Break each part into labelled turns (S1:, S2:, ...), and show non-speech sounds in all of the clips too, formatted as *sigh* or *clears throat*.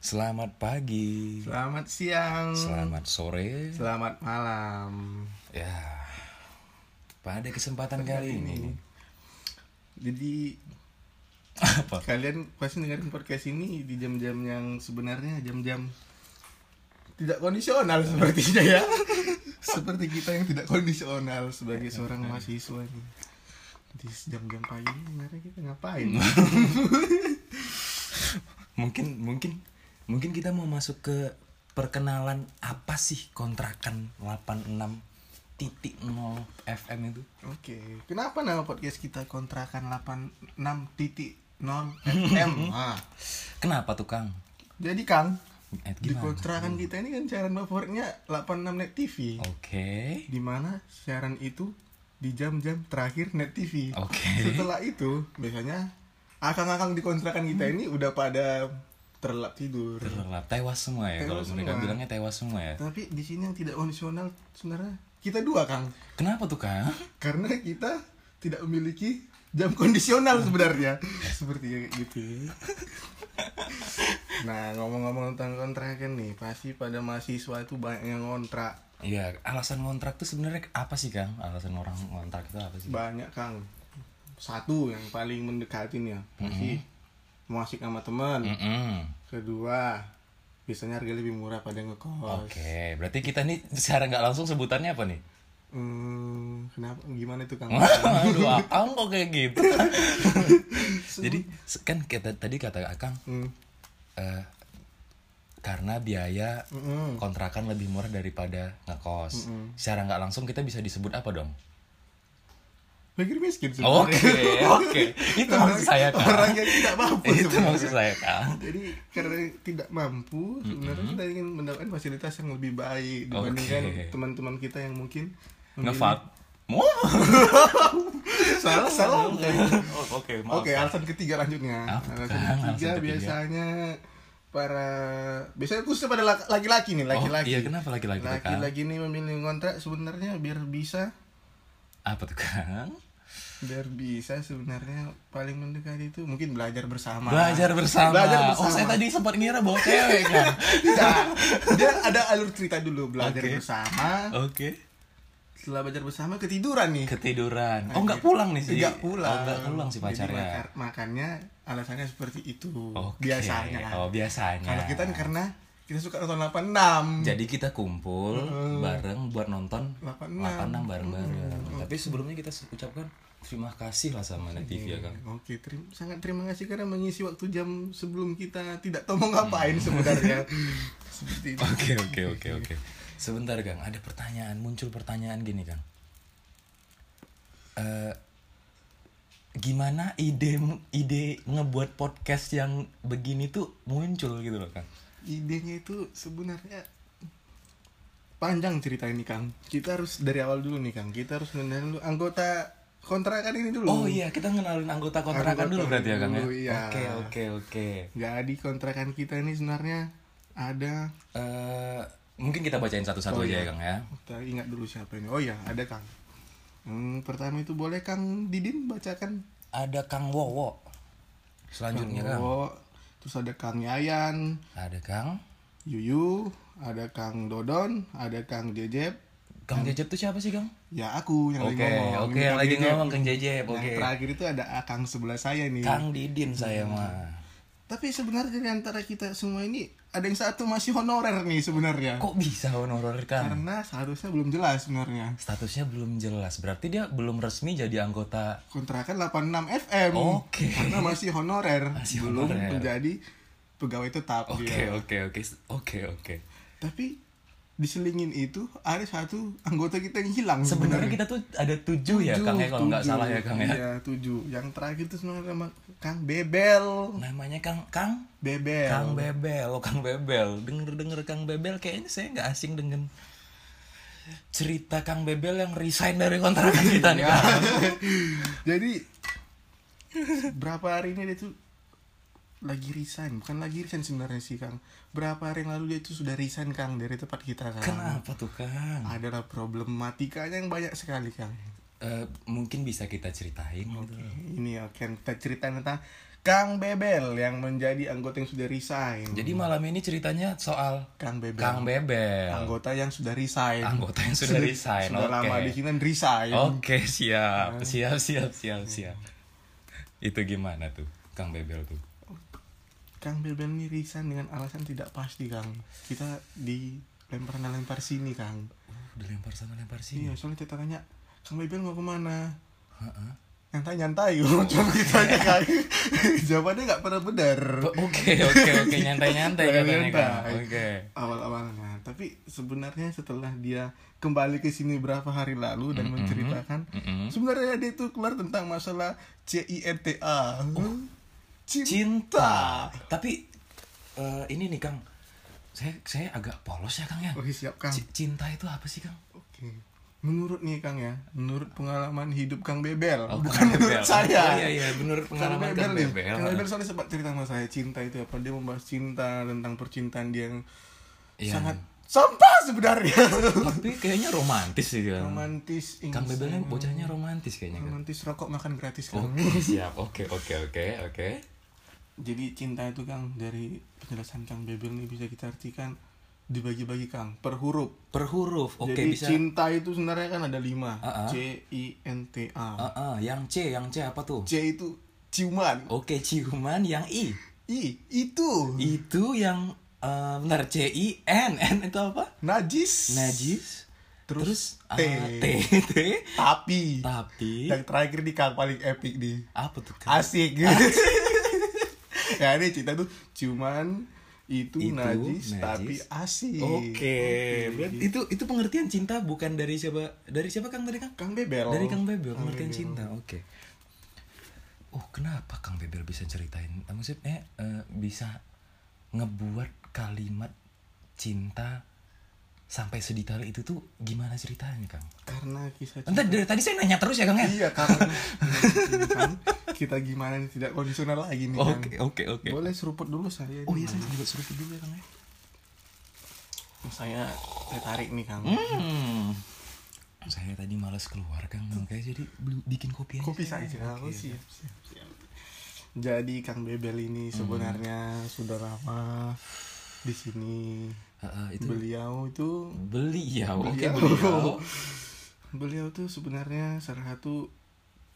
S1: Selamat pagi,
S2: Selamat siang.
S1: selamat sore.
S2: Selamat malam.
S1: Ya, pada kesempatan kali ini,
S2: Jadi
S1: apa?
S2: kalian pasti dengerin podcast ini di jam-jam yang sebenarnya jam-jam tidak kondisional sepertinya ya. *laughs* Seperti kita yang tidak kondisional sebagai seorang mahasiswa nih. Di jam-jam pagi ini kita ngapain? *laughs*
S1: Mungkin, mungkin, mungkin kita mau masuk ke perkenalan apa sih kontrakan 86 titik 0 FM itu?
S2: Oke, kenapa nama podcast kita kontrakan 86 titik 0 FM? Nah,
S1: Kenapa tuh Kang?
S2: jadi Kang,
S1: Eh,
S2: di kontrakan kita ini kan siaran favoritnya 86 net TV.
S1: Oke,
S2: di mana siaran itu di jam-jam terakhir net TV.
S1: Oke.
S2: Setelah itu biasanya akang-akang di kontrakan kita ini udah pada terlelap tidur.
S1: terlelap tewas semua ya. Kalau mereka bilangnya tewas semua ya.
S2: Tapi di sini yang tidak kondisional sebenarnya kita dua Kang.
S1: Kenapa tuh Kang? *laughs*
S2: Karena kita tidak memiliki jam kondisional *laughs* sebenarnya. Seperti gitu. *laughs* Nah, ngomong-ngomong tentang kontrakan nih, pasti pada mahasiswa itu banyak yang ngontrak.
S1: Iya, alasan kontrak tuh sebenarnya apa sih Kang? Alasan orang kontrak itu apa sih?
S2: banyak kang satu yang paling mendekatin ya pasti mau asik sama teman
S1: Mm-mm.
S2: Kedua biasanya harga lebih murah pada ngekos
S1: Oke, berarti kita nih secara nggak langsung sebutannya apa nih?
S2: hmm, kenapa gimana itu kang *laughs*
S1: Aduh, Akang kok kayak gitu? *laughs* Jadi kan kita tadi kata Akang
S2: hmm.
S1: eh, karena biaya kontrakan lebih murah daripada ngekos. Secara nggak langsung kita bisa disebut apa dong?
S2: Fakir miskin
S1: Oke,
S2: sebenarnya.
S1: oke. *laughs* Itu maksud saya Kang.
S2: orang yang tidak mampu
S1: Itu
S2: sebenarnya.
S1: maksud saya Kang.
S2: jadi karena tidak mampu sebenarnya kita ingin mendapatkan fasilitas yang lebih baik dibandingkan
S1: Oke.
S2: teman-teman kita yang mungkin
S1: Ngefak. Mau? *laughs*
S2: salah salah
S1: Oh, Oke, maaf.
S2: Oke, alasan ketiga lanjutnya.
S1: Tuh,
S2: alasan ketiga
S1: Alasan ketiga.
S2: biasanya para biasanya khususnya pada lak- laki-laki nih, laki-laki.
S1: iya, kenapa laki-laki?
S2: Laki-laki ini memilih kontrak sebenarnya biar bisa
S1: Apa tuh Kang?
S2: biar bisa sebenarnya paling mendekati itu mungkin belajar bersama.
S1: Belajar bersama.
S2: Belajar
S1: Oh,
S2: bersama.
S1: saya tadi sempat ngira bawa cewek kan.
S2: Tidak. Dia ada alur cerita dulu belajar
S1: Oke.
S2: bersama.
S1: Oke.
S2: Setelah belajar bersama ketiduran nih.
S1: Ketiduran. Oh, nggak pulang nih sih.
S2: Enggak pulang.
S1: Oh, nggak pulang si
S2: Jadi
S1: pacarnya.
S2: maka- makanya alasannya seperti itu.
S1: Oke.
S2: Biasanya.
S1: Oh, biasanya.
S2: Kalau kita kan karena kita suka nonton 86.
S1: jadi kita kumpul bareng buat nonton
S2: 86.
S1: 86 bareng-bareng. Tapi sebelumnya kita ucapkan terima kasih lah sama TV ya, Kang.
S2: Oke, terima, sangat terima kasih karena mengisi waktu jam sebelum kita tidak tahu mau ngapain sebenarnya. *laughs* Seperti itu.
S1: Oke, oke, oke, oke. Sebentar, Kang. Ada pertanyaan, muncul pertanyaan gini, Kang. Eh gimana ide ide ngebuat podcast yang begini tuh muncul gitu loh, Kang?
S2: Idenya itu sebenarnya panjang cerita ini, Kang. Kita harus dari awal dulu nih, Kang. Kita harus mengenal dulu anggota kontrakan ini dulu.
S1: Oh iya, kita ngenalin anggota kontrakan
S2: Anggota
S1: dulu berarti ya, Kang ya.
S2: iya.
S1: Oke, oke, oke.
S2: Jadi kontrakan kita ini sebenarnya ada
S1: Eh mungkin kita bacain satu-satu
S2: Oh,
S1: aja
S2: iya.
S1: ya, Kang ya.
S2: kita ingat dulu siapa ini. Oh iya, ada Kang. Hmm, pertama itu boleh Kang Didin bacakan
S1: Ada Kang Wowo. Selanjutnya, Kang.
S2: Oh, terus ada Kang Yayan,
S1: Ada Kang.
S2: Yuyu, ada Kang Dodon, ada Kang Jejep.
S1: Kang Jejep tuh siapa sih, Kang?
S2: Ya aku yang
S1: Oke,
S2: lagi ngomong.
S1: oke,
S2: Ini
S1: yang lagi ngomong Kang Jejep,
S2: Yang
S1: oke.
S2: terakhir itu ada Kang sebelah saya nih.
S1: Kang Didin saya mah.
S2: Tapi sebenarnya di antara kita semua ini ada yang satu masih honorer nih sebenarnya.
S1: Kok bisa honorer Kang?
S2: Karena seharusnya belum jelas sebenarnya.
S1: Statusnya belum jelas. Berarti dia belum resmi jadi anggota.
S2: Kontrakan 86 FM.
S1: Oke.
S2: Karena masih honorer,
S1: Masih
S2: belum
S1: honorer.
S2: menjadi pegawai tetap
S1: Oke, oke, oke. Oke, oke.
S2: Tapi diselingin itu ada satu anggota kita yang hilang
S1: Sebenarnya kita tuh ada tujuh, ya, Kang ya kalau nggak
S2: tujuh.
S1: salah ya, Kang ya.
S2: Iya, tujuh. Yang terakhir itu sebenarnya nama Kang Bebel.
S1: Namanya Kang Kang
S2: Bebel.
S1: Kang Bebel, oh Kang Bebel. Denger-denger Kang Bebel kayaknya saya nggak asing dengan cerita Kang Bebel yang resign dari kontrakan kita nih. Kang. *laughs*
S2: Jadi berapa hari ini dia tuh lagi resign, bukan lagi resign sebenarnya sih Kang. Berapa hari yang lalu dia tuh sudah resign Kang dari tempat kita Kang.
S1: Kenapa tuh Kang?
S2: Adalah problematikanya yang banyak sekali Kang.
S1: eh, mungkin bisa kita ceritain gitu.
S2: Ini oke kita ceritain tentang Kang Bebel yang menjadi anggota yang sudah resign.
S1: Jadi malam ini ceritanya soal
S2: Kang Bebel.
S1: Kang Bebel.
S2: Anggota yang sudah resign.
S1: Anggota yang sudah *laughs* resign.
S2: Sudah
S1: Oke.
S2: lama di sini resign.
S1: Oke, siap. Siap, siap, siap, siap. Itu gimana tuh, Kang Bebel tuh?
S2: Kang Bebel ini resign dengan alasan tidak pasti, Kang. Kita dilempar lempar sini, Kang.
S1: Oh, dilempar sana lempar sini.
S2: Iya, soalnya kita tanya, Kang Bebel mau ke mana?
S1: Heeh.
S2: Nyantai-nyantai, *laughs* cuma ditanya Kang. *laughs* Jawabannya nggak pernah benar.
S1: Oke, oke, oke, nyantai-nyantai katanya, Kang.
S2: Nyantai.
S1: Oke.
S2: Awal-awalnya, tapi sebenarnya setelah dia kembali ke sini berapa hari lalu dan menceritakan,
S1: Mm-mm.
S2: sebenarnya dia itu keluar tentang masalah CINTA. Cinta.
S1: Cinta. Tapi eh, ini nih, Kang. Saya saya agak polos ya, Kang ya.
S2: Oke, siap Kang.
S1: C- Cinta itu apa sih, Kang?
S2: Oke. Menurut nih Kang ya, menurut pengalaman hidup Kang Bebel,
S1: Oh,
S2: bukan
S1: Kang
S2: menurut
S1: Bebel.
S2: saya.
S1: Oh, iya, iya, menurut pengalaman Kang
S2: nih.
S1: Bebel.
S2: Kang Bebel soalnya sempat cerita sama saya cinta itu apa? Dia membahas cinta tentang percintaan dia yang
S1: Iya.
S2: sangat sampah sebenarnya.
S1: Tapi kayaknya romantis sih, Kang.
S2: romantis.
S1: Kang Bebel
S2: insane.
S1: kan bocahnya romantis kayaknya, Kang.
S2: romantis rokok makan gratis Kang.
S1: Oke, siap. Oke, oke, oke, oke.
S2: Jadi cinta itu Kang dari penjelasan Kang Bebel nih bisa kita artikan dibagi-bagi Kang per huruf.
S1: Per huruf. Oke,
S2: Jadi
S1: bisa.
S2: cinta itu sebenarnya kan ada lima.
S1: Ah, ah.
S2: C I N T A.
S1: Ah, ah, yang C, yang C apa tuh?
S2: C itu ciuman.
S1: Oke, ciuman yang I.
S2: I itu
S1: Itu yang eh bentar C I N N itu apa?
S2: najis.
S1: Najis.
S2: Terus
S1: ah,
S2: T.
S1: T T.
S2: Tapi
S1: Tapi
S2: yang terakhir di Kang paling epic nih.
S1: apa tuh? Kang?
S2: Asik. *laughs* ya *laughs* ini cinta tuh ciuman itu,
S1: Itu,
S2: najis,
S1: najis.
S2: tapi asik.
S1: Oke, berarti itu itu pengertian cinta bukan dari siapa? Dari siapa Kang tadi Kang?
S2: Kang Bebel.
S1: Dari Kang Bebel,
S2: Kang
S1: pengertian
S2: Bebel.
S1: cinta. Oke. Oh, kenapa Kang Bebel bisa ceritain? eh, Maksudnya eh, bisa ngebuat kalimat cinta sampai sedetail itu tuh gimana ceritanya, Kang?
S2: Karena kisah
S1: Entar dari tadi saya nanya terus ya, Kang ya?
S2: Iya karena kan kita gimana nih tidak kondisional lagi nih.
S1: Oke, oke, oke.
S2: Boleh seruput dulu saya.
S1: Oh iya, saya juga seruput dulu ya, Kang ya.
S2: saya saya tarik nih Kang.
S1: Hmm. Saya tadi malas keluar, Kang. Makanya jadi bikin kopi aja.
S2: Kopi saja.
S1: Oke,
S2: Oh, siap, siap, siap. Jadi Kang Bebel ini sebenarnya sudah lama di sini.
S1: Itu
S2: Beliau itu
S1: beliau. Oke,
S2: Beliau.
S1: beliau. *laughs*
S2: beliau tuh sebenarnya salah satu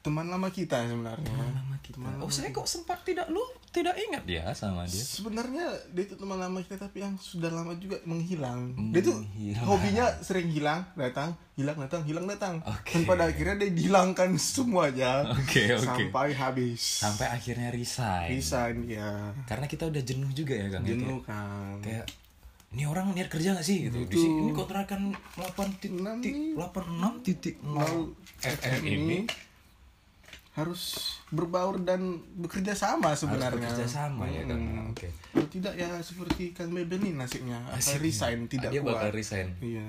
S2: teman lama kita sebenarnya.
S1: Teman lama kita.
S2: Teman
S1: Oh,
S2: lama
S1: saya kok sempat tidak lu tidak ingat ya sama dia.
S2: Sebenarnya dia itu teman lama kita tapi yang sudah lama juga menghilang. Dia tuh
S1: Menghilang.
S2: hobinya sering hilang, datang, hilang, datang, hilang, datang.
S1: Oke.
S2: Dan pada akhirnya dia dihilangkan semuanya.
S1: Oke, oke.
S2: Sampai habis.
S1: Sampai akhirnya resign.
S2: resign ya.
S1: Karena kita udah jenuh juga ya, Kang. ya,
S2: Jenuh kan.
S1: Kayak ini orang niat kerja gak sih gitu. Di
S2: Gitu.
S1: sini kontrakan 8 titik
S2: Enam nih.
S1: 86 titik 0
S2: Nol
S1: FM ini
S2: harus berbaur dan bekerja sama
S1: harus
S2: sebenarnya.
S1: bekerja sama ya.
S2: Hmm.
S1: Oke.
S2: Kalau tidak ya seperti Kang Beben nih nasibnya akan resign tidak
S1: Dia
S2: kuat.
S1: bakal resign.
S2: Iya.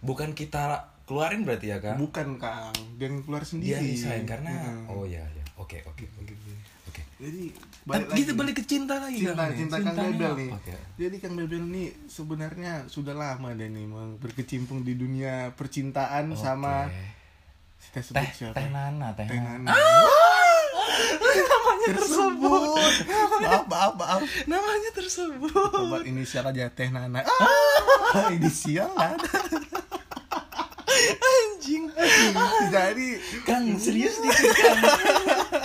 S1: Bukan kita keluarin berarti ya, Kang?
S2: Bukan Kang, dia yang keluar
S1: Dia
S2: sendiri.
S1: resign karena
S2: Hmm.
S1: oh ya ya. Oke, oke, oke. Oke.
S2: Jadi
S1: Tapi kita balik ke cinta lagi
S2: cinta
S1: Kang.
S2: cinta Kang
S1: Cintanya
S2: Bebel nih.
S1: Kang?
S2: Jadi Kang Bebel nih sebenarnya sudah lama deh nih berkecimpung di dunia percintaan sama
S1: Oke.
S2: kita sebut
S1: teh
S2: siapa?
S1: teh nana teh,
S2: Teh
S1: nana.
S2: Nana. *laughs* tersebut. maaf, maaf, maaf.
S1: namanya tersebut
S2: Coba inisial aja Teh Nana. Ah, inisial Nana. *laughs*
S1: anjing
S2: Jadi
S1: kang serius dikit kang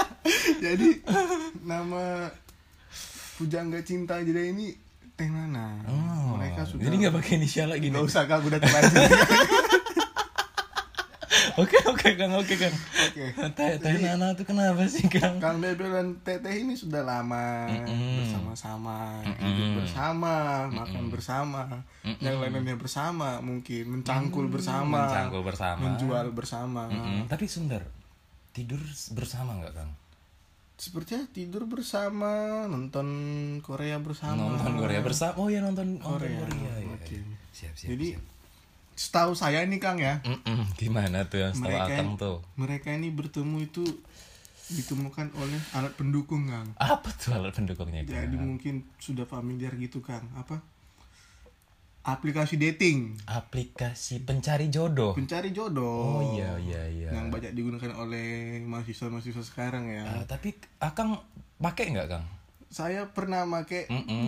S1: *laughs*
S2: jadi pujangga cinta. Jadi ini Teh Nana.
S1: oh,
S2: Mereka sudah
S1: jadi nggak pakai inisial lagi
S2: Nggak usah kang udah terlanjur. *laughs*
S1: oke oke kang oke kang.
S2: Oke.
S1: teh teh nana tuh kenapa sih kang?
S2: Kang Bebel dan Teteh ini sudah lama bersama-sama,
S1: Mm-mm.
S2: hidup bersama, makan bersama, yang lainnya bersama, mungkin mencangkul bersama,
S1: mencangkul bersama.
S2: menjual bersama.
S1: Tapi sebentar tidur bersama nggak kang
S2: Sepertinya tidur bersama, nonton Korea bersama.
S1: nonton Korea bersama oh ya nonton nonton
S2: Korea,
S1: Korea, ya,
S2: oke.
S1: ya. siap siap
S2: Jadi
S1: siap.
S2: setahu saya nih Kang ya,
S1: Mm-mm. gimana tuh yang setahu
S2: mereka
S1: akang tuh
S2: mereka ini bertemu itu ditemukan oleh alat pendukung Kang.
S1: apa tuh alat pendukungnya Kang?
S2: Jadi mungkin sudah familiar gitu Kang. Apa? Aplikasi dating.
S1: Aplikasi pencari jodoh.
S2: Pencari jodoh.
S1: Oh iya iya iya.
S2: Yang banyak digunakan oleh mahasiswa-mahasiswa sekarang ya.
S1: Ah, tapi akang pakai nggak kang?
S2: Saya pernah make.
S1: Mm-mm. *laughs*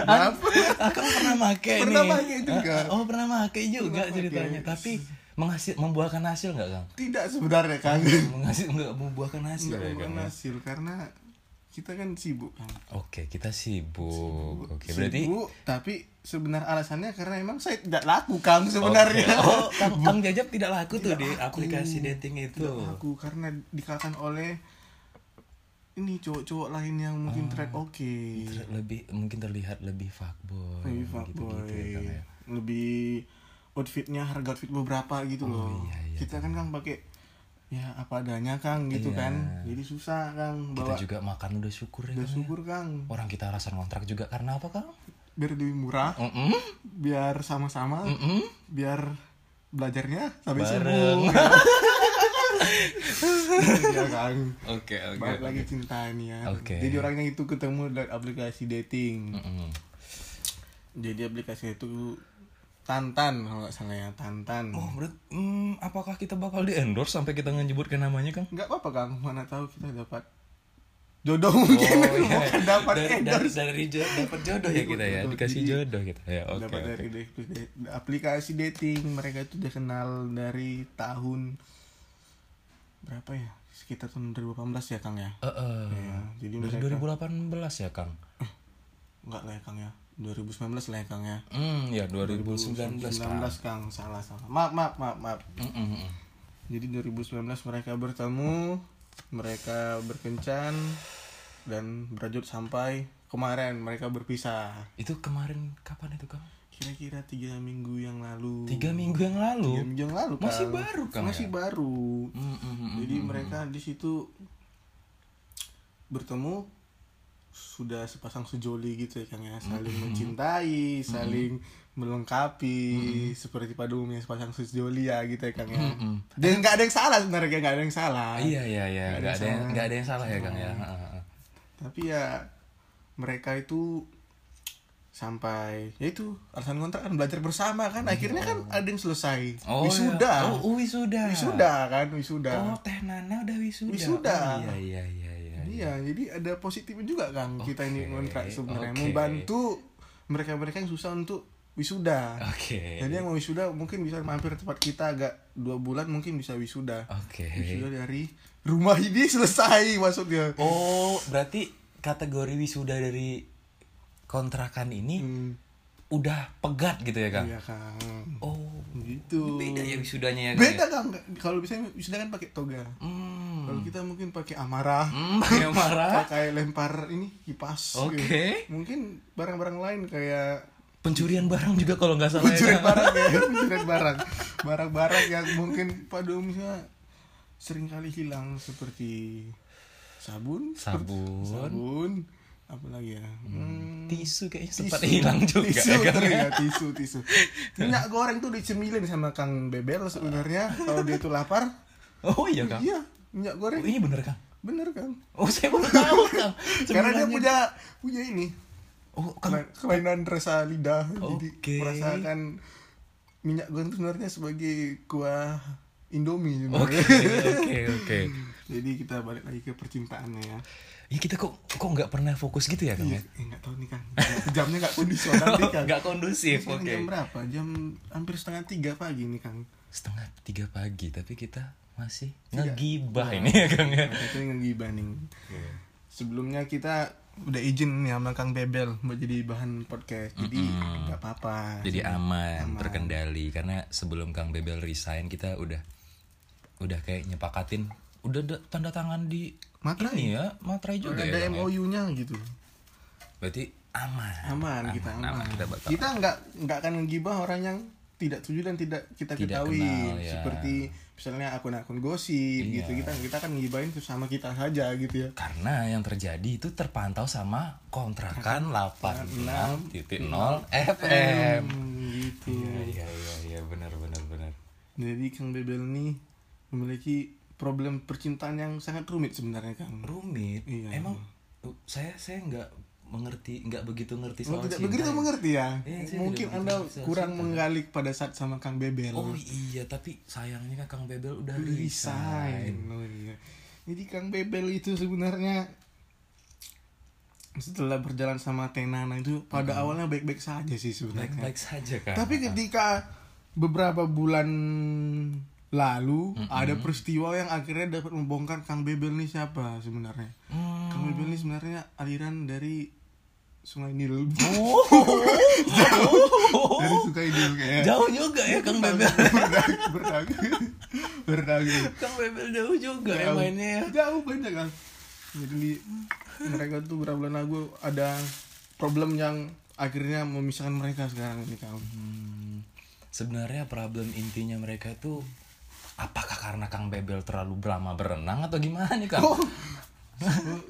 S2: Apa?
S1: akang pernah pakai
S2: Pernah
S1: nih.
S2: pakai juga.
S1: Ah, oh pernah pakai juga
S2: Pernah
S1: ceritanya.
S2: Pakai.
S1: tapi menghasil membuahkan hasil nggak kang?
S2: Tidak sebenarnya kan *laughs*
S1: menghasil nggak membuahkan hasil
S2: nggak
S1: ya kang
S2: membuahkan
S1: ya?
S2: hasil karena kita kan sibuk kan
S1: oke kita sibuk. Oke berarti
S2: sibuk tapi sebenarnya alasannya karena emang saya tidak laku kang sebenarnya
S1: Oke. Oh, Kang, *laughs* Kang Jajab tidak laku tuh
S2: Tidak
S1: di
S2: laku.
S1: aplikasi dating itu.
S2: tidak laku karena dikalahkan oleh ini cowok-cowok lain yang mungkin
S1: Oh.
S2: trade oke
S1: Ter- lebih mungkin terlihat lebih fuckboy.
S2: lebih
S1: gitu,
S2: fuckboy
S1: gitu ya, Kang, ya.
S2: lebih outfitnya harga outfit beberapa gitu
S1: Oh,
S2: loh
S1: iya, iya,
S2: kita kan kang pakai ya apa adanya kang gitu
S1: Iya.
S2: kan jadi susah kang
S1: Kita
S2: bawa
S1: juga makan udah syukur ya.
S2: udah
S1: Kang, ya.
S2: syukur kang
S1: Orang kita alasan kontrak juga karena apa, Kang?
S2: Biar lebih murah
S1: Mm-mm.
S2: biar sama-sama
S1: Mm-mm.
S2: biar belajarnya sampai subuh ya kang
S1: Oke, oke.
S2: balik lagi cinta ini ya
S1: Oke.
S2: jadi orangnya itu ketemu dari aplikasi dating
S1: Mm-mm.
S2: jadi aplikasi itu Tantan kalau nggak salah ya Tantan
S1: Oh, berat, hmm, apakah kita bakal di endorse sampai kita nyebutkan namanya, Kang?
S2: nggak apa-apa kang mana tahu kita dapat jodoh mungkin bukan dapat
S1: Oh, iya. dari, dari,
S2: endorse
S1: dari jo- dapat jodoh ya kita ya,
S2: Jodoh.
S1: dikasih jodoh kita ya. Oke.
S2: dapat
S1: oke.
S2: dari aplikasi dating mereka itu udah kenal dari tahun berapa ya sekitar tahun 2018 ya kang ya
S1: Eh, eh.
S2: Ya, jadi
S1: Dari
S2: mereka
S1: 2018 ya, Kang?
S2: nggak lah ya kang ya 2019 lah ya kang ya
S1: Hmm, ya 2019,
S2: 2019
S1: Kang.
S2: kang salah salah maaf maaf maaf maaf
S1: Mm-mm, mm-mm.
S2: jadi 2019 mereka bertemu mereka berkencan dan berlanjut sampai kemarin mereka berpisah
S1: Itu kemarin kapan itu, Kang?
S2: kira-kira tiga minggu yang lalu
S1: Tiga minggu yang
S2: tiga
S1: lalu.
S2: minggu yang lalu
S1: Masih
S2: Kang.
S1: baru, Kang,
S2: masih
S1: ya?
S2: baru
S1: Mm, mm, mm,
S2: jadi
S1: mm,
S2: mereka di situ bertemu sudah sepasang sejoli gitu ya kang ya. Saling mencintai saling melengkapi seperti pada umumnya sepasang sejoli ya gitu ya kang ya.
S1: Mm-mm.
S2: dan nggak ada yang salah sebenarnya nggak ada yang salah.
S1: Iya iya iya,
S2: Nggak ada
S1: yang nggak ada yang salah ya Kang ya. Heeh.
S2: tapi ya mereka itu sampai ya itu alasan kontrak kan belajar bersama kan. Akhirnya kan ada yang selesai.
S1: Oh
S2: wisuda.
S1: iya. Oh, oh, wisuda.
S2: wisuda kan wisuda.
S1: Oh Teh Nana udah wisuda.
S2: Wisuda.
S1: Oh, iya iya iya iya.
S2: Jadi ada positifnya juga kan kita ini kontrak sebenarnya
S1: oke.
S2: membantu mereka-mereka yang susah untuk wisuda.
S1: Oke.
S2: Jadi yang mau wisuda mungkin bisa mampir tempat kita agak dua bulan mungkin bisa wisuda.
S1: Oke.
S2: Wisuda dari rumah ini selesai maksudnya.
S1: Oh, berarti kategori wisuda dari kontrakan ini
S2: Hmm,
S1: udah pegat gitu ya, Kang?
S2: iya Kang.
S1: Oh,
S2: Gitu.
S1: beda ya wisudanya ya, Kang.
S2: Beda
S1: ya?
S2: Kang. Kalau bisa wisuda kan pakai toga.
S1: Hmm.
S2: Kalau kita mungkin pakai amarah.
S1: Hmm, pakai marah. *laughs*
S2: Pakai lempar ini kipas.
S1: Oke.
S2: gitu. Mungkin barang-barang lain kayak
S1: Pencurian barang juga kalau nggak salah ya.
S2: pencurian
S1: Kang.
S2: barang ya pencurian barang barang-barang yang mungkin pada umumnya sering kali hilang seperti sabun seperti-
S1: Sabun.
S2: sabun apa lagi ya Hmm,
S1: Tisu kayaknya
S2: tisu.
S1: sempat hilang juga
S2: tisu,
S1: ya,
S2: betul ya, tisu tisu minyak goreng tuh dicemilin sama Kang Bebel sebenarnya kalau dia tuh lapar
S1: Oh iya, Kang.
S2: iya minyak
S1: Oh,
S2: goreng
S1: ini bener, Kang.
S2: bener kan
S1: Oh, saya baru tahu, *laughs* Kang.
S2: karena dia punya punya ini
S1: Oh, Kang.
S2: Kela- kelainan rasa lidah
S1: Oke.
S2: jadi merasakan minyak goreng itu sebenarnya sebagai kuah Indomie.
S1: Oke, oke, oke. *laughs*
S2: jadi kita balik lagi ke percintaannya ya
S1: Ya kita kok kok nggak pernah fokus gitu ya, Kang?
S2: Iya,
S1: ya?
S2: eh, nggak tahu nih kan *laughs* jamnya nggak kondisional nih kan
S1: Nggak kondusif, oke.
S2: jam berapa jam hampir setengah tiga pagi nih kang
S1: Setengah tiga pagi, tapi kita masih
S2: Tiga.
S1: ngegibah
S2: Nah,
S1: ini ya, Kang ya.
S2: kita ngegibah nih sebelumnya kita udah izin nih sama Kang Bebel buat jadi bahan podcast jadi nggak apa-apa
S1: Jadi aman,
S2: Aman.
S1: terkendali karena sebelum Kang Bebel resign kita udah udah kayak nyepakatin udah ada tanda tangan di
S2: Materai.
S1: ini ya, materai juga
S2: ada
S1: ya. Kang, ya?
S2: MOU-nya gitu
S1: Berarti aman.
S2: aman, kita aman,
S1: Kita bakal
S2: kita nggak nggak akan ngegibah orang yang tidak setuju dan tidak kita
S1: Tidak
S2: ketahui
S1: kenal, ya.
S2: seperti misalnya akun-akun gosip
S1: Iya.
S2: gitu kita kita akan ngibahin tuh sama kita saja gitu ya
S1: Karena yang terjadi itu terpantau sama kontrakan 86.0 FM.
S2: Gitu
S1: Iya iya iya iya benar benar benar.
S2: jadi Kang Bebel ini memiliki problem percintaan yang sangat rumit sebenarnya Kang
S1: Rumit.
S2: Iya.
S1: Emang saya saya nggak mengerti nggak begitu ngerti soal
S2: tidak
S1: cinta
S2: begitu mengerti ya?
S1: Saya
S2: Mungkin Anda kurang
S1: cinta.
S2: menggalik pada saat sama Kang Bebel.
S1: oh iya tapi sayangnya kan Kang Bebel udah
S2: resign.
S1: resign
S2: Oh iya. Jadi Kang Bebel itu sebenarnya setelah berjalan sama Tenana itu pada awalnya baik-baik saja sih sebenarnya.
S1: baik-baik saja kan
S2: Tapi ketika beberapa bulan lalu ada peristiwa yang akhirnya dapat membongkar Kang Bebel ini siapa sebenarnya.
S1: Hmm.
S2: Kang Bebel ini sebenarnya aliran dari Sungai Nil.
S1: oh, *laughs*
S2: dari Sungai Nil kayak.
S1: jauh juga ya Kang Bebel
S2: Berdagang, berdagang.
S1: Kang Bebel jauh juga ya
S2: Jauh.
S1: mainnya ya
S2: Jauh banyak kan. Jadi mereka tuh berapa bulan lalu ada problem yang akhirnya memisahkan mereka sekarang ini Kang.
S1: Hmm, sebenarnya problem intinya mereka itu apakah karena Kang Bebel terlalu lama berenang atau gimana nih Kang?
S2: Oh,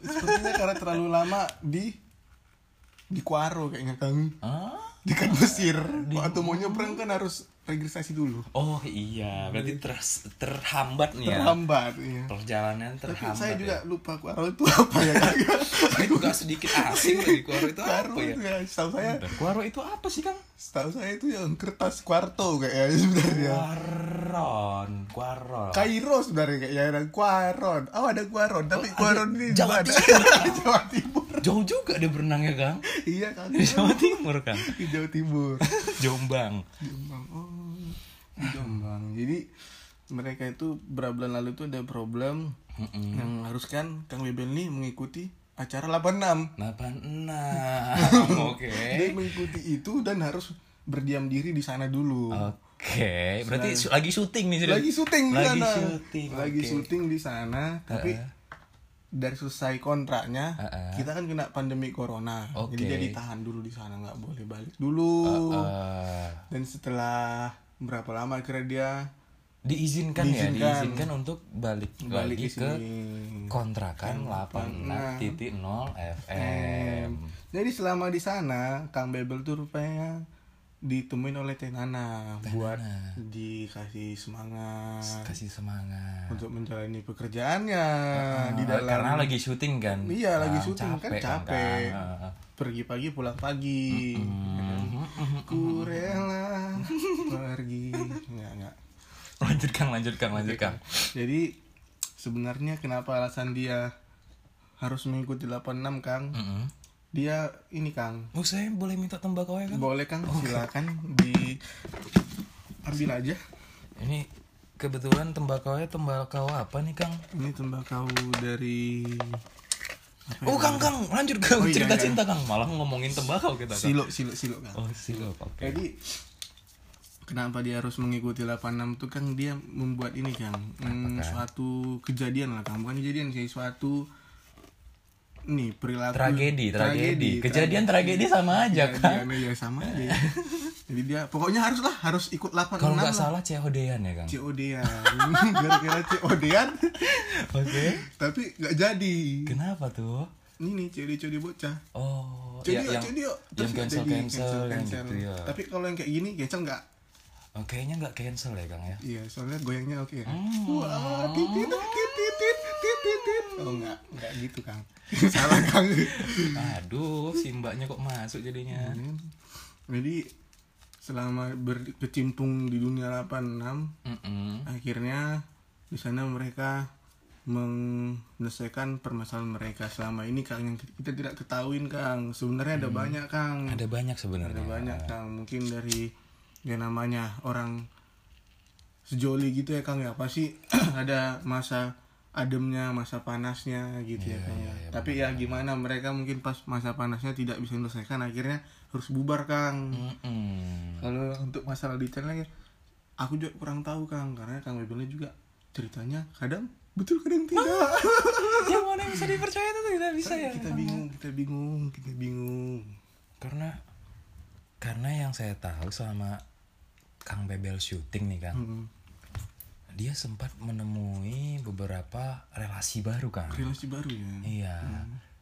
S2: sepertinya karena terlalu lama di di Kuaro kayaknya Kang.
S1: Hah?
S2: Di kan Mesir. Waktu mau nyebrang kan harus registrasi dulu.
S1: Oh iya, berarti ter- terhambat nih ya.
S2: Terhambat iya.
S1: Perjalanan
S2: Tapi
S1: terhambat.
S2: saya juga
S1: ya.
S2: lupa Kuaro itu apa ya Kang.
S1: Saya juga sedikit asing lagi Kuaro itu
S2: Kuaro
S1: apa ya?
S2: itu ya, setahu saya
S1: Kuaro itu apa sih Kang?
S2: Setahu saya itu yang kertas kuarto kayaknya *laughs* sebenarnya.
S1: Kuaron, Kuaron.
S2: Kairo sebenarnya kayaknya ada Kuaron. Oh ada Kuaron, tapi Kuaron ini
S1: Jawa
S2: di?
S1: Timur. *laughs*
S2: Jawa Timur.
S1: Jauh juga dia berenangnya Kang.
S2: Iya kan.
S1: Di Jawa Timur Kang.
S2: Di Jawa Timur.
S1: Jombang.
S2: Jombang. Oh. Jombang. Jadi mereka itu beberapa bulan lalu itu ada problem
S1: Mm-mm.
S2: yang haruskan Kang Bebel ini mengikuti acara 86.
S1: 86. *laughs* Oke.
S2: Dia mengikuti itu dan harus berdiam diri di sana dulu.
S1: Oke, berarti su- lagi syuting nih sudah.
S2: lagi syuting di
S1: Lagi
S2: sana.
S1: syuting.
S2: Lagi
S1: oke.
S2: syuting di sana, tapi
S1: Heeh.
S2: Dari selesai kontraknya
S1: Heeh.
S2: kita kan kena pandemi corona
S1: Oke.
S2: jadi dia ditahan dulu di sana nggak boleh balik dulu
S1: Eh,
S2: dan setelah berapa lama akhirnya dia
S1: diizinkan, ya,
S2: Diizinkan.
S1: diizinkan untuk balik,
S2: balik
S1: lagi
S2: ke
S1: kontrakan 86.0 FM.
S2: jadi selama di sana Kang Bebel tuh rupanya ditemuin oleh Tenana buat dikasih semangat
S1: Kasih semangat.
S2: untuk menjalani pekerjaannya di
S1: Eh,
S2: dalam
S1: karena lagi syuting kan.
S2: Iya, lagi syuting, kan capek.
S1: Kang.
S2: pergi pagi pulang pagi
S1: Mm-mm.
S2: ku rela pergi nggak nggak
S1: Lanjut Kang, lanjut Kang, lanjut Kang.
S2: jadi sebenarnya kenapa alasan dia harus mengikuti 86 Kang
S1: Mm-mm.
S2: Dia ini Kang
S1: Oh, saya boleh minta tembakau ya Kang?
S2: boleh Kang silakan di ambil aja
S1: Ini kebetulan tembakau tembakau apa nih Kang?
S2: ini tembakau dari
S1: Oh
S2: ya?
S1: Kang, Kang, lanjut Kang,
S2: Oh, iya,
S1: cerita
S2: iya.
S1: cinta Kang. Malah ngomongin tembakau kita Kang.
S2: silo silo silo Kang
S1: Oh, silup, oke.
S2: Jadi kenapa dia harus mengikuti 86 tuh kan dia membuat ini kan hmm, suatu kejadian lah kan bukan kejadian sih suatu nih perilaku
S1: Tragedi, tragedi. Kejadian tragedi sama aja kan.
S2: Ya sama aja jadi dia pokoknya harus lah harus ikut 86
S1: Kalau nggak
S2: lah
S1: salah COD-an ya Kang?
S2: COD-an *laughs* gara-gara COD-an
S1: Oke.
S2: tapi nggak jadi
S1: Kenapa tuh?
S2: ini nih COD COD bocah
S1: Oh,
S2: COD
S1: ya, yang
S2: COD
S1: yang cancel
S2: jadi,
S1: cancel, yang gitu ya.
S2: tapi kalau yang kayak gini cancel nggak
S1: Oh, kayaknya nggak cancel ya Kang ya?
S2: Iya, soalnya goyangnya oke ya.
S1: Hmm.
S2: Wah, titit, titit, titit, titit. Oh enggak, enggak gitu Kang. *laughs* Salah Kang.
S1: Aduh, si mbaknya kok masuk jadinya.
S2: Hmm. Jadi selama berkecimpung di dunia 86,
S1: Mm-mm.
S2: akhirnya di sana mereka menyelesaikan permasalahan mereka selama ini Kang yang kita tidak ketahuin Kang. Sebenarnya ada banyak Kang.
S1: Ada banyak sebenarnya.
S2: ada banyak kang mungkin dari yang namanya orang sejoli gitu ya kang ya pasti *clears throat* ada masa ademnya masa panasnya gitu ya kang ya. tapi ya gimana mereka mungkin pas masa panasnya tidak bisa menyelesaikan akhirnya harus bubar kang
S1: Mm-mm.
S2: kalau untuk masalah detailnya aku juga kurang tahu kang karena kang Bebelnya juga ceritanya kadang betul kadang tidak *laughs*
S1: yang mana yang bisa dipercaya itu tidak bisa ya.
S2: kita bingung kita bingung kita bingung
S1: Karena karena yang saya tahu selama Kang Bebel syuting nih Kang,
S2: Hmm.
S1: Dia sempat menemui beberapa relasi baru Kang.
S2: relasi baru ya
S1: Iya,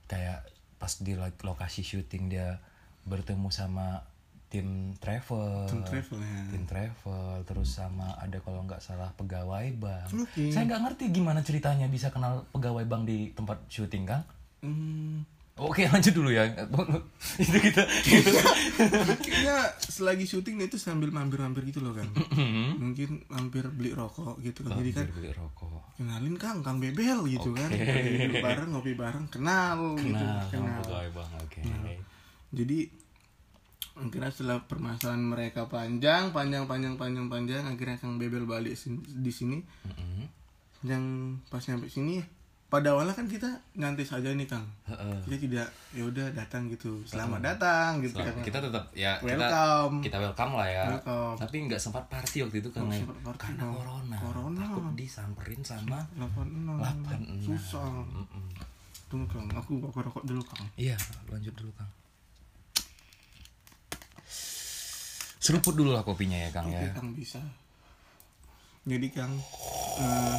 S1: kayak pas di lo- lokasi syuting dia bertemu sama tim travel,
S2: Tim travel ya.
S1: tim travel, terus sama ada kalau nggak salah pegawai bank.
S2: Oke.
S1: Saya nggak ngerti gimana ceritanya bisa kenal pegawai bank di tempat syuting Kang.
S2: Hmm,
S1: Oke *laughs* lanjut dulu ya. *laughs* itu kita. Gitu.
S2: Kayaknya selagi syuting itu sambil mampir-mampir gitu loh kan. Mungkin mampir beli rokok gitu kan. Jadi kan
S1: beli rokok.
S2: kenalin Kang, Kang Bebel gitu kan. Bareng, ngopi bareng, kenal, gitu.
S1: Nah,
S2: Kenal.
S1: bang. Oke.
S2: Jadi akhirnya setelah permasalahan mereka panjang, panjang, panjang, panjang, panjang, akhirnya Kang Bebel balik di sini.
S1: Mm-mm.
S2: Yang pas nyampe sini, pada awalnya kan kita nyantai saja nih Kang.
S1: Heeh.
S2: Kita tidak, ya udah datang gitu. Selamat datang gitu
S1: Selamat-
S2: kan.
S1: kita tetap ya kita
S2: Welcome.
S1: kita welcome lah ya.
S2: Welcome.
S1: Tapi nggak sempat party waktu itu karena
S2: sempat party,
S1: karena
S2: Bang.
S1: corona.
S2: Corona.
S1: Takut disamperin sama
S2: 86.
S1: 86.
S2: Susah.
S1: Mm-mm.
S2: Tunggu Kang, aku bakar rokok dulu Kang.
S1: Iya, lanjut dulu Kang. Seruput dulu lah kopinya ya Kang
S2: Oke
S1: ya.
S2: Kang bisa. Jadi Kang, eh,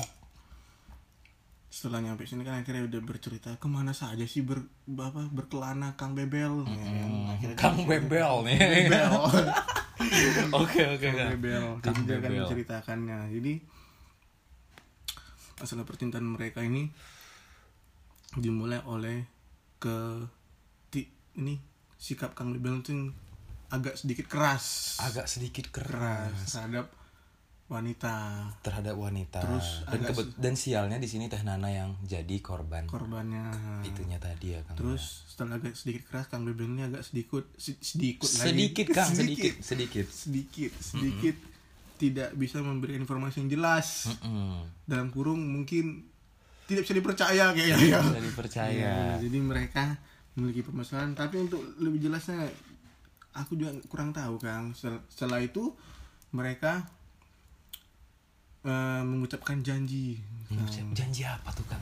S2: setelah nyampe sini kan akhirnya udah bercerita ke mana saja sih ber, apa berkelana Kang Bebel. Kan? Akhirnya
S1: Kang Bebel nih.
S2: Bebel. *laughs*
S1: Oke oke
S2: Kang
S1: Kang.
S2: Bebel.
S1: Kang
S2: Jadi dia akan
S1: Bebel.
S2: menceritakannya. Jadi masalah percintaan mereka ini dimulai oleh ke ti- ini sikap Kang Bebel itu agak sedikit keras.
S1: Agak sedikit
S2: keras
S1: keras
S2: terhadap wanita
S1: terhadap wanita.
S2: Terus
S1: dan
S2: agak
S1: kebet- dan sialnya di sini Teh Nana yang jadi korban
S2: korbannya.
S1: itunya tadi ya Kang.
S2: Terus setelah agak sedikit keras Kang Bebel ini agak sedikit sedikit lagi.
S1: sedikit Kang, *laughs* sedikit, sedikit.
S2: sedikit sedikit tidak bisa memberi informasi yang jelas
S1: Mm-mm.
S2: dalam kurung mungkin tidak bisa dipercaya kayaknya ya.
S1: Bisa dipercaya. *laughs*
S2: Ya, jadi mereka memiliki permasalahan tapi untuk lebih jelasnya aku juga kurang tahu Kang setelah itu mereka eh, mengucapkan janji
S1: Mengucap Janji apa tuh Kang?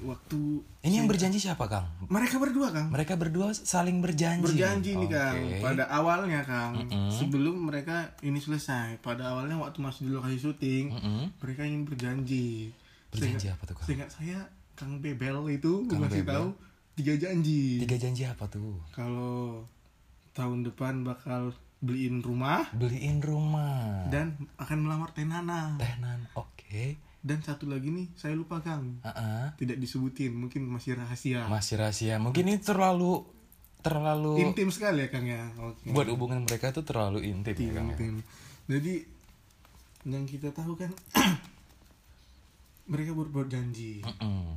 S2: Waktu
S1: Ini yang berjanji siapa Kang?
S2: mereka berdua Kang
S1: Mereka berdua saling berjanji.
S2: berjanji nih Kang
S1: Oke.
S2: pada awalnya Kang sebelum mereka ini selesai pada awalnya waktu masih di lokasi syuting
S1: Mm-mm.
S2: mereka ingin berjanji
S1: Berjanji apa tuh Kang?
S2: seingat saya Kang Bebel itu
S1: Kang
S2: masih
S1: Bebel.
S2: tahu tiga janji
S1: Tiga janji apa tuh?
S2: kalau tahun depan bakal beliin rumah
S1: Beliin rumah.
S2: dan akan melamar Tenana
S1: Tehnan. Oke.
S2: dan satu lagi nih saya lupa Kang
S1: Ah,
S2: tidak disebutin mungkin masih rahasia
S1: Masih rahasia. Mungkin ini terlalu terlalu
S2: intim sekali ya Kang ya oke
S1: buat hubungan mereka tuh terlalu intim ya Kang. ya?
S2: intim jadi yang kita tahu kan *clears throat* mereka berbuat janji
S1: Mm-mm.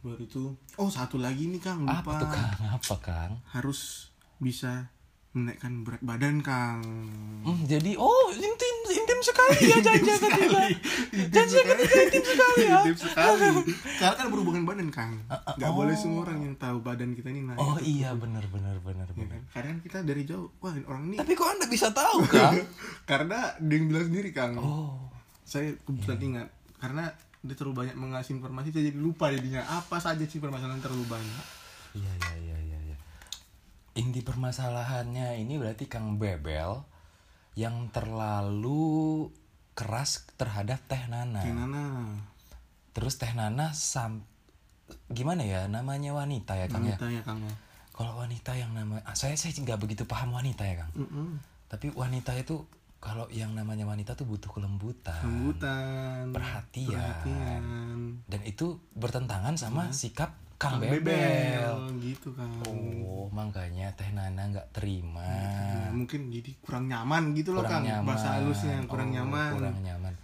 S2: baru itu oh satu lagi nih Kang lupa
S1: Apa tuh Kang? Apa Kang?
S2: harus bisa menaikkan berat badan Kang
S1: Hmm, jadi oh intim intim sekali ya janji ketiga. Janji ketiga intim sekali ya.
S2: Intim sekali. *laughs* Karena kan berhubungan badan Kang. Gak
S1: oh.
S2: boleh semua orang yang tahu badan kita ini naik.
S1: Oh iya benar benar benar
S2: Ya
S1: benar.
S2: kan? Karena kita dari jauh, wah orang ini.
S1: Tapi kok anda bisa tahu Kang? *laughs*
S2: Karena dia yang bilang sendiri Kang.
S1: Oh.
S2: Saya kebetulan ingat. Karena dia terlalu banyak mengasih informasi, saya jadi lupa jadinya. Apa saja sih permasalahan terlalu banyak.
S1: Iya iya. iya. Inti permasalahannya ini berarti Kang Bebel yang terlalu keras terhadap Teh Nana.
S2: Gimana?
S1: Terus Teh Nana sam gimana ya namanya wanita ya Kang ya?
S2: Wanita ya Kang ya.
S1: Kalau wanita yang nama ah, saya saya nggak begitu paham wanita ya Kang.
S2: Mm-mm.
S1: Tapi wanita itu kalau yang namanya wanita tuh butuh kelembutan.
S2: Kelembutan.
S1: Perhatian.
S2: Perhatian.
S1: Dan itu bertentangan sama sikap Kang,
S2: Kang
S1: Bebel.
S2: Bebel. Gitu Kang.
S1: Oh, makanya Teh Nana nggak terima.
S2: Ya, mungkin jadi kurang nyaman gitu loh
S1: kurang
S2: Kang.
S1: nyaman.
S2: Bahasa halusnya kurang
S1: Oh,
S2: nyaman.
S1: Kurang nyaman.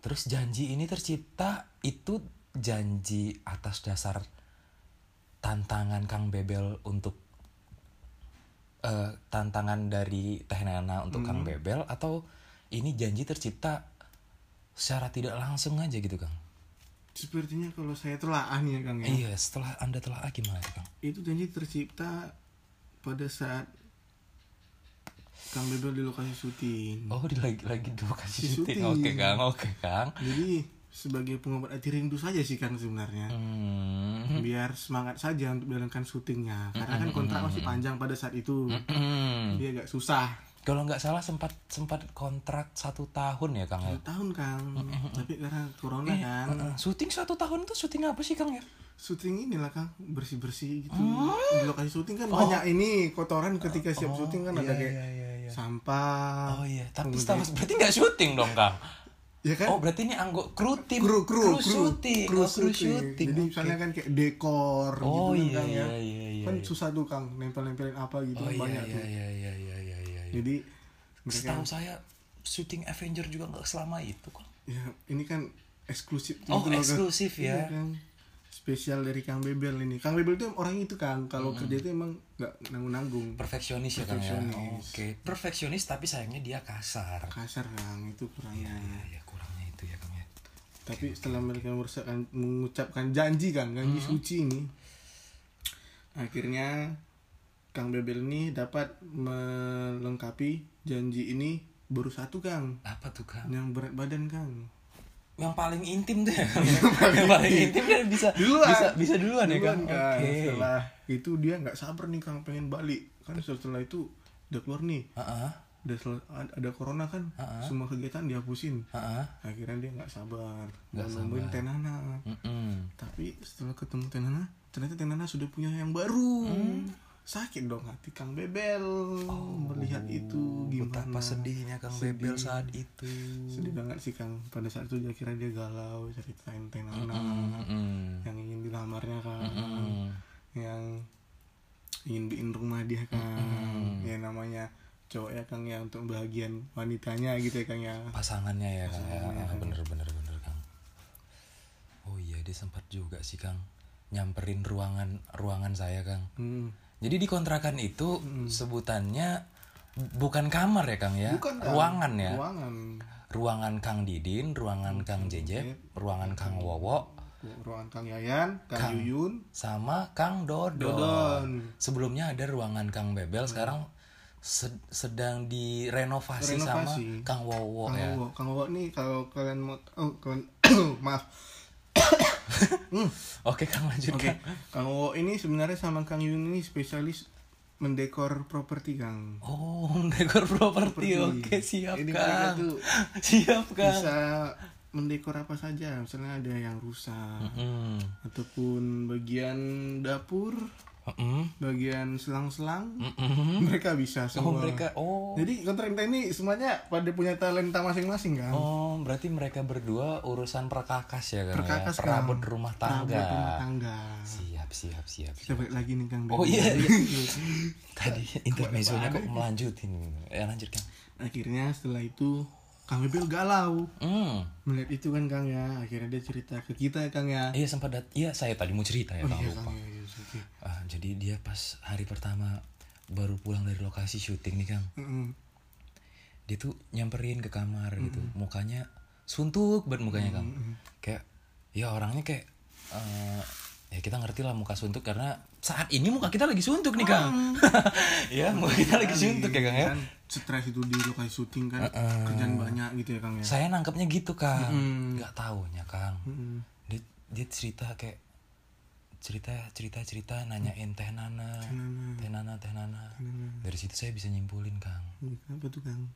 S1: Terus janji ini tercipta itu janji atas dasar tantangan Kang Bebel untuk eh, tantangan dari Teh Nana untuk
S2: Hmm.
S1: Kang Bebel atau ini janji tercipta secara tidak langsung aja gitu Kang?
S2: Sepertinya kalau saya telaah nih ya Kang ya.
S1: Iya, setelah Anda telah gimana Kang?
S2: Itu janji tercipta pada saat Kang Bebel di lokasi syuting.
S1: Oh, di lagi lagi
S2: Di
S1: syuting.
S2: syuting.
S1: Oke, Kang. Oke, Kang.
S2: Jadi sebagai pengobat hati rindu saja sih Kang sebenarnya.
S1: Hmm.
S2: Biar semangat saja untuk menjalankan syutingnya. Karena kan kontrak masih panjang pada saat itu.
S1: Hmm.
S2: Dia agak susah.
S1: Kalau nggak salah sempat sempat kontrak satu tahun ya, Kang ya?
S2: Satu tahun Kang. Tapi karena corona kan.
S1: Heeh. Syuting satu tahun itu syuting apa sih, Kang ya?
S2: syuting inilah Kang bersih-bersih gitu.
S1: Oh.
S2: Di lokasi syuting kan banyak ini kotoran ketika siap syuting kan ada kayak
S1: iya, iya.
S2: sampah.
S1: Oh iya, tapi setelah berarti nggak syuting dong, Kang?
S2: ya kan
S1: Oh berarti ini anggota kru tim
S2: kru kru kru
S1: syuting
S2: kru
S1: oh, kru
S2: syuting. jadi
S1: Oke.
S2: misalnya kan kayak dekor
S1: Oh,
S2: gitu
S1: iya,
S2: kan Kang, ya
S1: iya, iya, iya,
S2: kan
S1: iya.
S2: susah tuh kang nempel nempelin apa gitu
S1: oh iya
S2: banyak
S1: iya
S2: tuh
S1: iya iya iya iya
S2: jadi
S1: setahu saya syuting Avenger juga nggak selama itu kok.
S2: Ya ini kan eksklusif
S1: Oh,
S2: gitu Kang.
S1: eksklusif ya.
S2: Iya, Kang. spesial dari Kang Bebel ini. Kang Bebel itu orang itu Kang. Kalau
S1: Hmm.
S2: kerja itu emang nggak nanggung nanggung
S1: perfeksionis ya kang ya? Oke. Perfeksionis tapi sayangnya dia kasar.
S2: Kasar Kang. Itu kurangnya
S1: ya, ya kurangnya itu ya kang ya.
S2: Tapi setelah mereka mengucapkan, mengucapkan janji Kang janji
S1: Hmm.
S2: suci ini akhirnya Kang Bebel ini dapat melengkapi janji ini baru satu Kang
S1: apa tuh kang
S2: yang berat badan Kang
S1: yang paling intim tuh ya Kang, ya? yang paling intim dia bisa
S2: Duluan.
S1: bisa bisa duluan, ya
S2: Duluan,
S1: kang
S2: Kang.
S1: oke
S2: Setelah itu dia nggak sabar nih Kang pengen balik. Kan setelah itu udah keluar nih.
S1: Heeh,
S2: Udah sel- ada corona kan.
S1: Ah,
S2: Semua kegiatan dihapusin.
S1: heeh.
S2: Akhirnya dia nggak sabar. Nemuin
S1: sabar.
S2: Tenana.
S1: Mm-mm.
S2: Tapi setelah ketemu Tenana, ternyata Tenana sudah punya yang baru.
S1: Hmm.
S2: Sakit dong hati Kang Bebel melihat itu gimana.
S1: Oh, betapa sedihnya kang Bebel saat itu
S2: Sedih banget sih Kang. Pada saat itu dia kira dia galau ceritain Tenana
S1: Mm-mm.
S2: yang ingin dilamarnya Kang.
S1: Mm-mm.
S2: yang ingin bikin rumah dia kan ya namanya cowok ya kang ya untuk bagian wanitanya gitu ya kang ya
S1: pasangannya ya kang ya Ah,
S2: Kang.
S1: bener bener bener kang oh iya dia sempat juga sih kang nyamperin ruangan ruangan saya kang
S2: hmm.
S1: Jadi di kontrakan itu sebutannya bukan kamar ya kang ya?
S2: Bukan Kang.
S1: ruangan ya?
S2: Ruangan.
S1: Ruangan kang Didin ruangan kang Jejep ruangan kang Wowo
S2: ruangan kang Yayan kang, Yuyun.
S1: sama kang Dodon.
S2: Dodon.
S1: sebelumnya ada ruangan kang Bebel sekarang sed- sedang direnovasi sama
S2: Renovasi.
S1: kang Wowo
S2: kang
S1: ya.
S2: Wowo. Kang Wowo nih kalau kalian mau oh kalian *coughs* maaf *laughs*
S1: oke kang lanjut
S2: oke
S1: Kang.
S2: kang Wowo ini sebenarnya sama kang Yuyun ini spesialis mendekor properti kang
S1: Oh, dekor properti. Oke, siap,
S2: Ini mereka
S1: Kang.
S2: tuh *laughs*
S1: Siap, Kang.
S2: bisa mendekor apa saja misalnya ada yang rusak
S1: Hmm.
S2: ataupun bagian dapur
S1: Mm-mm.
S2: bagian selang-selang
S1: Mm-mm.
S2: mereka bisa
S1: Oh,
S2: semua
S1: mereka oh.
S2: jadi kontraktor ini semuanya pada punya talenta masing-masing kan
S1: Oh, berarti mereka berdua urusan perkakas ya, Kang.
S2: Perkakas,
S1: ya? Perabot rumah tangga.
S2: Perabot rumah tangga
S1: Siap, siap, siap.
S2: kita balik lagi nih kang
S1: Oh iya, iya. *laughs* Tadi intermezzonya kok melanjutin. Ya lanjut, Kang.
S2: akhirnya setelah itu kang Bebel galau
S1: Hmm.
S2: melihat itu kan kang ya akhirnya dia cerita ke kita ya kang ya
S1: Iya sempat dat Iya, saya tadi mau cerita ya,
S2: oh iya
S1: lupa.
S2: kang ya,
S1: Ah, jadi dia pas hari pertama baru pulang dari lokasi syuting nih, Kang.
S2: Mm-mm.
S1: dia tuh nyamperin ke kamar gitu. Mukanya suntuk banget mukanya kang. Kayak ya orangnya kayak eh, ya kita ngerti lah muka suntuk karena saat ini muka kita lagi suntuk nih kang. *laughs* Ya muka kita lagi suntuk ya kang ya.
S2: Kan stres itu di lokasi syuting kan kerjaan banyak gitu ya kang ya.
S1: Saya nangkepnya gitu kang.
S2: Mm.
S1: nggak taunya kang.
S2: Mm-mm.
S1: dia, dia cerita kayak cerita cerita cerita nanyain teh nana teh nana teh nana dari situ saya bisa nyimpulin kang
S2: Iya, Apa tuh kang?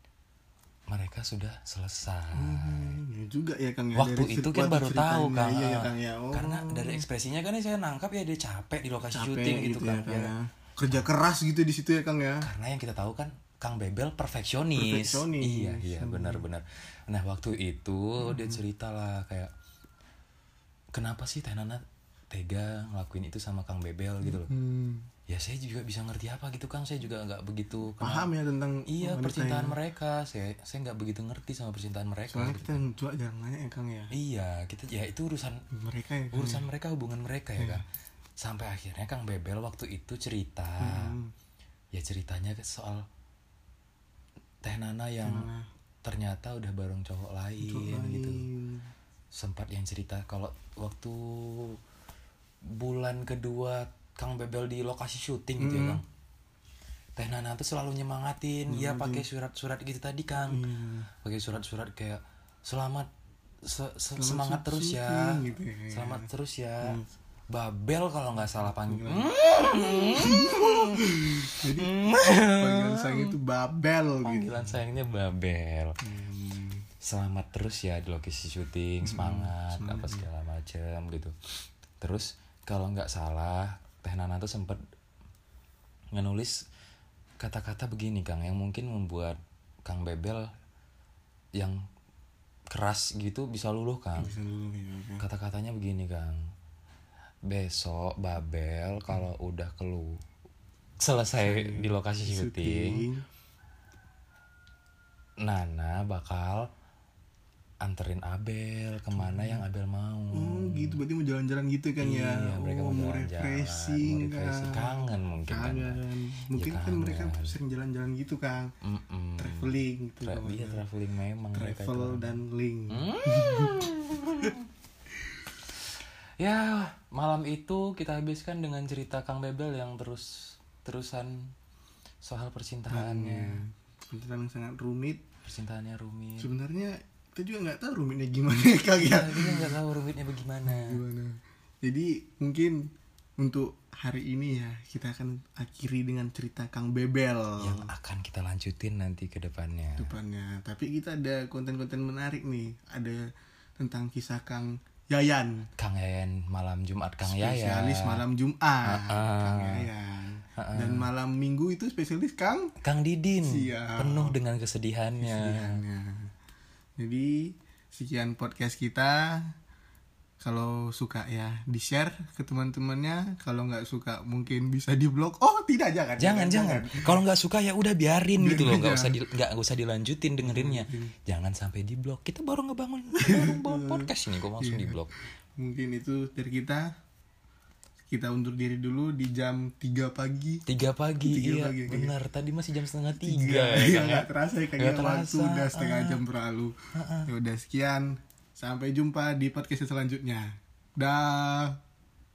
S1: mereka sudah selesai
S2: Hmm, ya juga ya Kang ya.
S1: waktu
S2: dari
S1: itu kan baru tahu kang
S2: Iya ya Kang ya. Oh,
S1: karena dari ekspresinya kan saya nangkap ya dia capek di lokasi
S2: capek
S1: syuting gitu,
S2: ya
S1: kan
S2: Kang
S1: ya.
S2: ya. Kerja keras gitu di situ ya Kang ya.
S1: karena yang kita tahu kan Kang Bebel perfeksionis,
S2: Perfeksionis.
S1: iya iya benar-benar nah waktu itu dia cerita lah kayak kenapa sih Teh Nana tega ngelakuin itu sama Kang Bebel gitu loh
S2: Hmm.
S1: ya saya juga bisa ngerti apa gitu Kang saya juga nggak begitu kenal-
S2: Paham ya tentang
S1: iya percintaan
S2: ya.
S1: mereka saya saya nggak begitu ngerti sama percintaan mereka
S2: Soalnya
S1: gitu.
S2: kita yang juga jarang nanya ya Kang ya.
S1: iya kita ya itu urusan
S2: Mereka ya Kang.
S1: urusan mereka hubungan mereka ya kan sampai akhirnya Kang Bebel waktu itu cerita
S2: Hmm.
S1: ya ceritanya soal Teh Nana yang
S2: Nana.
S1: ternyata udah bareng cowok lain
S2: Cowok
S1: gitu
S2: lain.
S1: sempat yang cerita kalau waktu bulan kedua Kang Bebel di lokasi syuting gitu ya
S2: Hmm.
S1: Kang. Teh Nana tuh selalu nyemangatin ya pakai surat-surat gitu tadi Kang.
S2: Iya.
S1: pakai surat-surat kayak selamat se- se- semangat terus ya.
S2: gitu ya.
S1: selamat terus ya. Babel kalau nggak salah panggil.
S2: Jadi panggilan sayang itu Babel gitu.
S1: panggilan sayangnya Babel.
S2: Hmm.
S1: selamat terus ya di lokasi syuting semangat apa segala macem gitu. Terus kalau nggak salah Teh Nana tuh sempet ngenulis kata-kata begini Kang yang mungkin membuat Kang Bebel yang keras gitu bisa luluh kang.
S2: Bisa ya oke.
S1: kata-katanya begini kang. Besok Babel kalau udah kelu selesai di lokasi syuting
S2: syuting.
S1: Nana bakal anterin Abel ke mana yang Abel mau
S2: oh gitu berarti mau jalan-jalan gitu kan ya
S1: Iya, mereka
S2: oh,
S1: mau jalan-jalan,
S2: refreshing
S1: mau refreshing.
S2: Kang.
S1: kangen mungkin kan
S2: kangen mungkin kan
S1: kangen.
S2: mereka sering jalan-jalan gitu kang
S1: Mm-mm.
S2: traveling gitu
S1: Tra-
S2: kalau
S1: iya
S2: ada.
S1: traveling memang mereka
S2: travel dan link *laughs*
S1: Ya, malam itu kita habiskan dengan cerita Kang Bebel yang terus terusan soal percintaannya.
S2: Percintaan yang sangat rumit
S1: Percintaannya rumit.
S2: sebenarnya kita juga nggak tahu rumitnya gimana *laughs* ya kang ya
S1: Kita juga nggak tahu rumitnya bagaimana.
S2: gimana jadi mungkin untuk hari ini ya kita akan akhiri dengan cerita Kang Bebel
S1: Yang akan kita lanjutin nanti ke depannya.
S2: depannya tapi kita ada konten-konten menarik nih ada tentang kisah Kang Yayan
S1: Kang Yayan malam Jumat Kang Yayan.
S2: spesialis malam Jumat
S1: Ah.
S2: Kang Yayan dan malam Minggu itu spesialis Kang
S1: Kang Didin
S2: Siap.
S1: penuh dengan kesedihannya.
S2: Kesedihannya. Jadi sekian podcast kita. Kalau suka ya di share ke teman-temannya. Kalau nggak suka mungkin bisa di blog. Oh tidak jangan.
S1: Jangan jangan. Kalau nggak suka ya udah biarin gitu loh. Nggak usah di, nggak nggak usah dilanjutin dengerinnya. Jangan sampai di blok. Kita baru ngebangun *laughs* baru bangun podcast ini kok langsung di blok.
S2: Mungkin itu dari kita. Kita undur diri dulu di jam 3 pagi.
S1: Tiga pagi,
S2: Tiga
S1: iya
S2: pagi,
S1: benar. Tadi masih jam setengah tiga.
S2: Tiga.
S1: ya,
S2: Iya
S1: Kang, ya?
S2: nggak terasa ya kayaknya waktu
S1: Ah.
S2: udah setengah jam berlalu. Ya udah sekian. Sampai jumpa di podcast selanjutnya. Dah.